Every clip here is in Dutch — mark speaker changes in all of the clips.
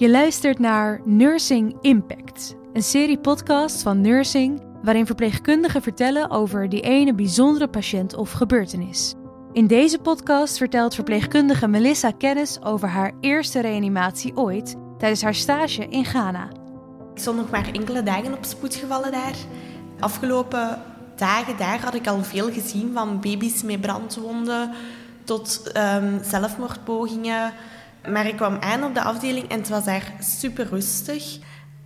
Speaker 1: Je luistert naar Nursing Impact, een serie podcast van Nursing waarin verpleegkundigen vertellen over die ene bijzondere patiënt of gebeurtenis. In deze podcast vertelt verpleegkundige Melissa kennis over haar eerste reanimatie ooit tijdens haar stage in Ghana.
Speaker 2: Ik stond nog maar enkele dagen op spoedgevallen daar. Afgelopen dagen daar had ik al veel gezien, van baby's met brandwonden tot um, zelfmoordpogingen. Maar ik kwam aan op de afdeling en het was daar super rustig.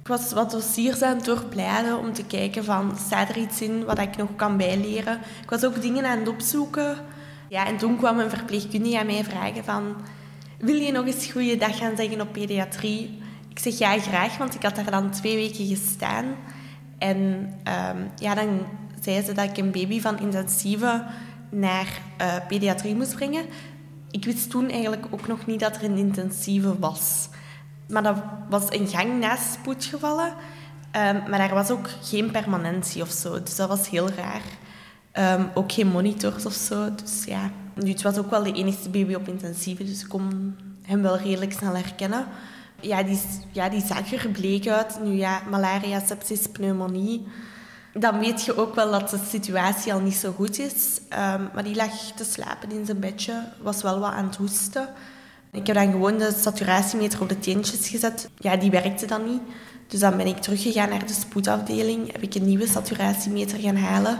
Speaker 2: Ik was wat dossiers aan het doorblijden om te kijken van, staat er iets in wat ik nog kan bijleren. Ik was ook dingen aan het opzoeken. Ja, en toen kwam een verpleegkundige aan mij vragen van, wil je nog eens goede dag gaan zeggen op pediatrie? Ik zeg ja, graag, want ik had daar dan twee weken gestaan. En um, ja, dan zei ze dat ik een baby van intensieve naar uh, pediatrie moest brengen. Ik wist toen eigenlijk ook nog niet dat er een intensieve was. Maar dat was een gang naast spoedgevallen. Um, maar daar was ook geen permanentie of zo. Dus dat was heel raar. Um, ook geen monitors of zo. Dus ja, nu, het was ook wel de enige baby op intensieve. Dus ik kon hem wel redelijk snel herkennen. Ja, die, ja, die zag er bleek uit. Nu ja, malaria, sepsis, pneumonie dan weet je ook wel dat de situatie al niet zo goed is. Um, maar die lag te slapen in zijn bedje, was wel wat aan het hoesten. Ik heb dan gewoon de saturatiemeter op de teentjes gezet. Ja, die werkte dan niet. Dus dan ben ik teruggegaan naar de spoedafdeling, heb ik een nieuwe saturatiemeter gaan halen.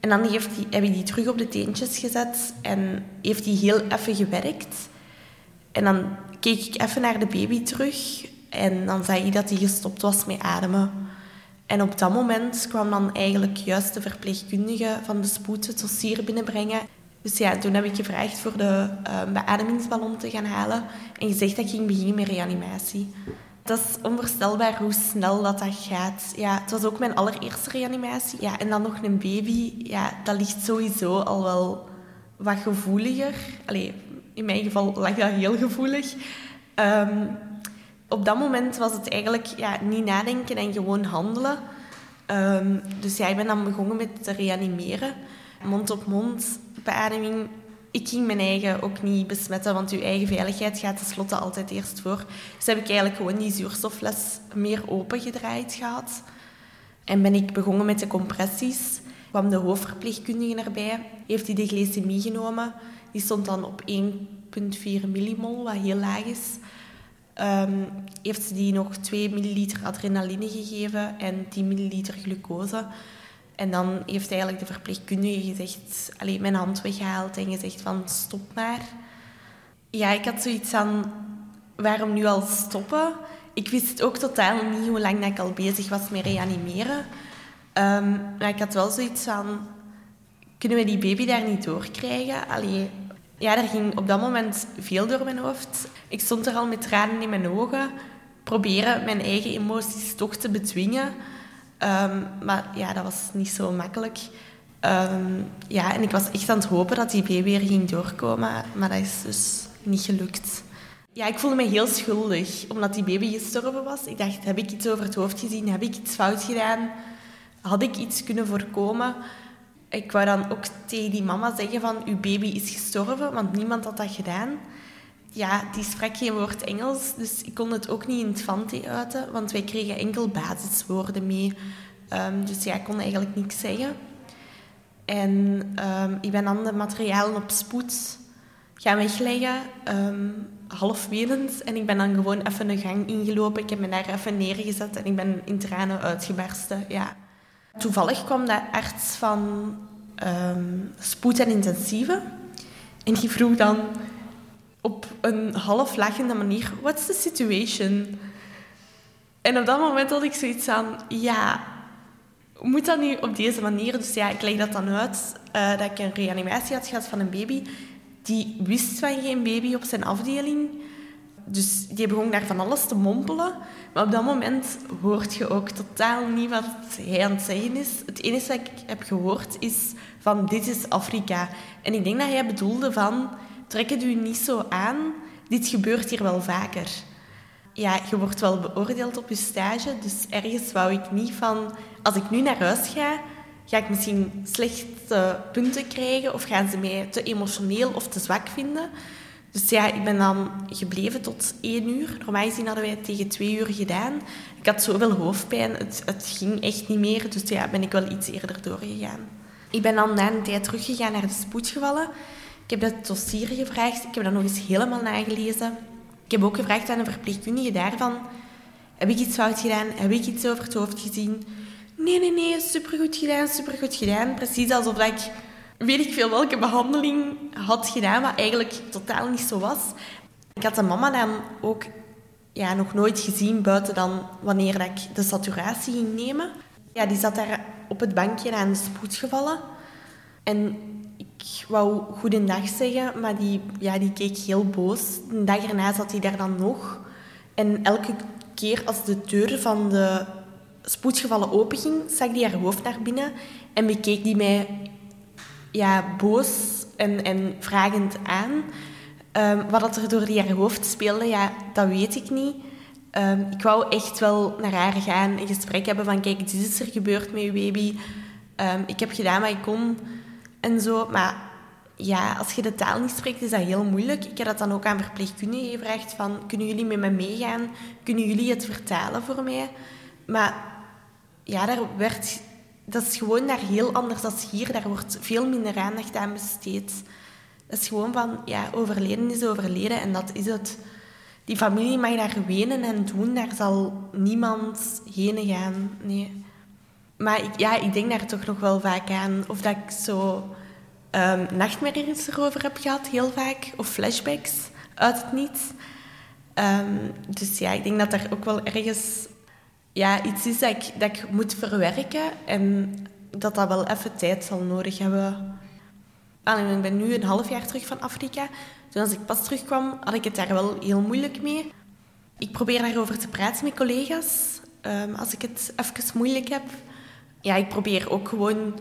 Speaker 2: En dan heeft die, heb ik die terug op de teentjes gezet en heeft die heel even gewerkt. En dan keek ik even naar de baby terug en dan zag ik dat hij gestopt was met ademen. En op dat moment kwam dan eigenlijk juist de verpleegkundige van de spoed het dossier binnenbrengen. Dus ja, toen heb ik gevraagd voor de uh, beademingsballon te gaan halen en gezegd dat ik ging beginnen met reanimatie. Dat is onvoorstelbaar hoe snel dat, dat gaat. Ja, het was ook mijn allereerste reanimatie. Ja, en dan nog een baby. Ja, dat ligt sowieso al wel wat gevoeliger. Allee, in mijn geval lag dat heel gevoelig. Um, op dat moment was het eigenlijk ja, niet nadenken en gewoon handelen. Um, dus ja, ik ben dan begonnen met te reanimeren. Mond-op-mond beademing. Ik ging mijn eigen ook niet besmetten, want uw eigen veiligheid gaat tenslotte altijd eerst voor. Dus heb ik eigenlijk gewoon die zuurstoffles meer opengedraaid gehad. En ben ik begonnen met de compressies. kwam de hoofdverpleegkundige erbij, heeft hij de glycemie genomen. Die stond dan op 1,4 millimol, wat heel laag is. Um, heeft ze die nog 2 milliliter adrenaline gegeven en 10 milliliter glucose. En dan heeft eigenlijk de verpleegkundige gezegd, alleen mijn hand weggehaald en gezegd van stop maar. Ja, ik had zoiets van, waarom nu al stoppen? Ik wist ook totaal niet hoe lang ik al bezig was met reanimeren. Um, maar ik had wel zoiets van, kunnen we die baby daar niet doorkrijgen? Allee, ja, er ging op dat moment veel door mijn hoofd. Ik stond er al met tranen in mijn ogen, proberen mijn eigen emoties toch te bedwingen. Um, maar ja, dat was niet zo makkelijk. Um, ja, en ik was echt aan het hopen dat die baby weer ging doorkomen, maar dat is dus niet gelukt. Ja, ik voelde me heel schuldig, omdat die baby gestorven was. Ik dacht, heb ik iets over het hoofd gezien? Heb ik iets fout gedaan? Had ik iets kunnen voorkomen? Ik wou dan ook tegen die mama zeggen van, uw baby is gestorven, want niemand had dat gedaan. Ja, die sprak geen woord Engels, dus ik kon het ook niet in het Fante uiten, want wij kregen enkel basiswoorden mee. Um, dus ja, ik kon eigenlijk niks zeggen. En um, ik ben dan de materialen op spoed gaan wegleggen, um. En ik ben dan gewoon even een gang ingelopen. Ik heb me daar even neergezet en ik ben in tranen uitgebarsten. Ja. Toevallig kwam de arts van um, spoed en intensieve. En die vroeg dan op een half lachende manier: What's the situation? En op dat moment had ik zoiets aan: Ja, moet dat nu op deze manier? Dus ja, ik leg dat dan uit uh, dat ik een reanimatie had gehad van een baby. Die wist van geen baby op zijn afdeling. Dus die begon daar van alles te mompelen. Maar op dat moment hoort je ook totaal niet wat hij aan het zeggen is. Het enige wat ik heb gehoord is van dit is Afrika. En ik denk dat hij bedoelde van trek het u niet zo aan. Dit gebeurt hier wel vaker. Ja, je wordt wel beoordeeld op je stage. Dus ergens wou ik niet van... Als ik nu naar huis ga, ga ik misschien slechte punten krijgen. Of gaan ze mij te emotioneel of te zwak vinden. Dus ja, ik ben dan gebleven tot één uur. Normaal gezien hadden wij het tegen twee uur gedaan. Ik had zoveel hoofdpijn, het, het ging echt niet meer. Dus ja, ben ik wel iets eerder doorgegaan. Ik ben dan na een tijd teruggegaan naar de spoedgevallen. Ik heb dat dossier gevraagd. Ik heb dat nog eens helemaal nagelezen. Ik heb ook gevraagd aan een verpleegkundige daarvan... Heb ik iets fout gedaan? Heb ik iets over het hoofd gezien? Nee, nee, nee, supergoed gedaan, supergoed gedaan. Precies alsof ik weet ik veel welke behandeling had gedaan, wat eigenlijk totaal niet zo was. Ik had de mama dan ook ja, nog nooit gezien, buiten dan wanneer ik de saturatie ging nemen. Ja, die zat daar op het bankje aan de spoed gevallen. En ik wou goedendag zeggen, maar die, ja, die keek heel boos. De dag erna zat hij daar dan nog. En elke keer als de deur van de spoedgevallen openging, zag die haar hoofd naar binnen en bekeek die mij ja, boos en, en vragend aan. Um, wat er door die haar hoofd speelde, ja, dat weet ik niet. Um, ik wou echt wel naar haar gaan, een gesprek hebben van kijk, dit is er gebeurd met je baby. Um, ik heb gedaan wat ik kon en zo. Maar ja, als je de taal niet spreekt, is dat heel moeilijk. Ik heb dat dan ook aan verpleegkundigen gevraagd van kunnen jullie met me meegaan? Kunnen jullie het vertalen voor mij? Maar ja, daar werd dat is gewoon daar heel anders dan hier. Daar wordt veel minder aandacht aan besteed. Dat is gewoon van, ja, overleden is overleden en dat is het. Die familie mag daar wenen en doen, daar zal niemand heen gaan. Nee. Maar ik, ja, ik denk daar toch nog wel vaak aan. Of dat ik zo um, nachtmerries erover heb gehad, heel vaak. Of flashbacks uit het niets. Um, dus ja, ik denk dat er ook wel ergens ja, iets is dat ik, dat ik moet verwerken en dat dat wel even tijd zal nodig hebben. ik ben nu een half jaar terug van Afrika. Toen als ik pas terugkwam, had ik het daar wel heel moeilijk mee. Ik probeer daarover te praten met collega's, um, als ik het even moeilijk heb. Ja, ik probeer ook gewoon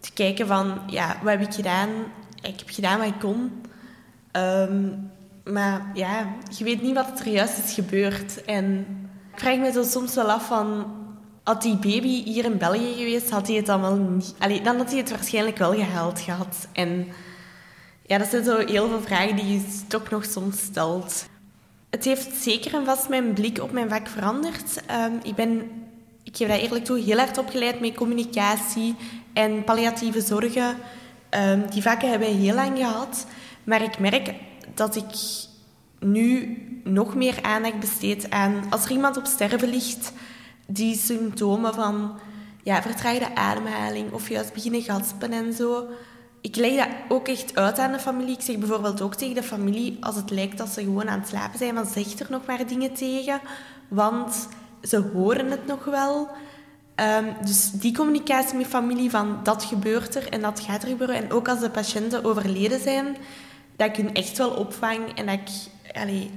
Speaker 2: te kijken van, ja, wat heb ik gedaan? Ik heb gedaan wat ik kon. Um, maar ja, je weet niet wat er juist is gebeurd. En ik vraag me zo soms wel af van... Had die baby hier in België geweest, had hij het dan wel niet... Dan had hij het waarschijnlijk wel gehaald gehad. En ja, dat zijn zo heel veel vragen die je toch nog soms stelt. Het heeft zeker en vast mijn blik op mijn vak veranderd. Um, ik ben, ik geef dat eerlijk toe, heel hard opgeleid met communicatie en palliatieve zorgen. Um, die vakken hebben we heel lang gehad. Maar ik merk dat ik nu nog meer aandacht besteed aan als er iemand op sterven ligt, die symptomen van ja, vertraagde ademhaling of juist beginnen gaspen en zo. Ik leg dat ook echt uit aan de familie. Ik zeg bijvoorbeeld ook tegen de familie, als het lijkt dat ze gewoon aan het slapen zijn, van zeg er nog maar dingen tegen, want ze horen het nog wel. Um, dus die communicatie met familie van dat gebeurt er en dat gaat er gebeuren. En ook als de patiënten overleden zijn, dat ik hun echt wel opvang en dat ik allee,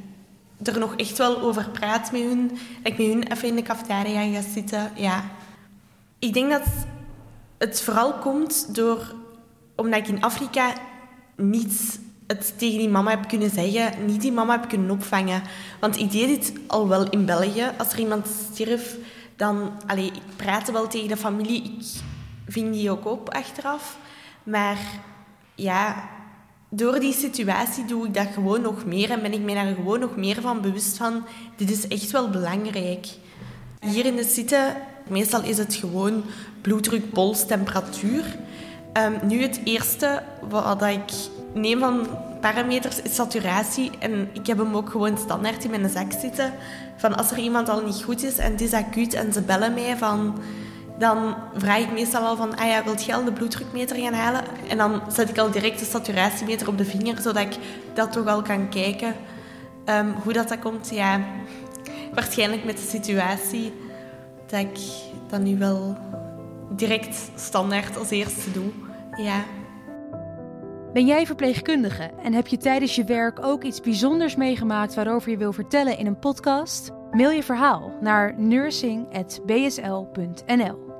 Speaker 2: er nog echt wel over praat met hun. Dat ik met hun even in de cafetaria ga zitten. Ja. Ik denk dat het vooral komt door... Omdat ik in Afrika niet het tegen die mama heb kunnen zeggen. Niet die mama heb kunnen opvangen. Want ik deed dit al wel in België. Als er iemand stierf, dan... Allee, ik praatte wel tegen de familie. Ik ving die ook op achteraf. Maar ja, door die situatie doe ik dat gewoon nog meer en ben ik mij daar gewoon nog meer van bewust van. Dit is echt wel belangrijk. Hier in de zitten, meestal is het gewoon bloeddruk, pols, temperatuur. Um, nu het eerste wat ik neem van parameters is saturatie. En ik heb hem ook gewoon standaard in mijn zak zitten. Van als er iemand al niet goed is en het is acuut en ze bellen mij van dan vraag ik meestal al van, ah ja, wilt je al de bloeddrukmeter gaan halen? En dan zet ik al direct de saturatiemeter op de vinger, zodat ik dat toch al kan kijken. Um, hoe dat, dat komt, ja, waarschijnlijk met de situatie dat ik dat nu wel direct standaard als eerste doe. Ja.
Speaker 1: Ben jij verpleegkundige en heb je tijdens je werk ook iets bijzonders meegemaakt waarover je wil vertellen in een podcast? Mail je verhaal naar nursing.bsl.nl.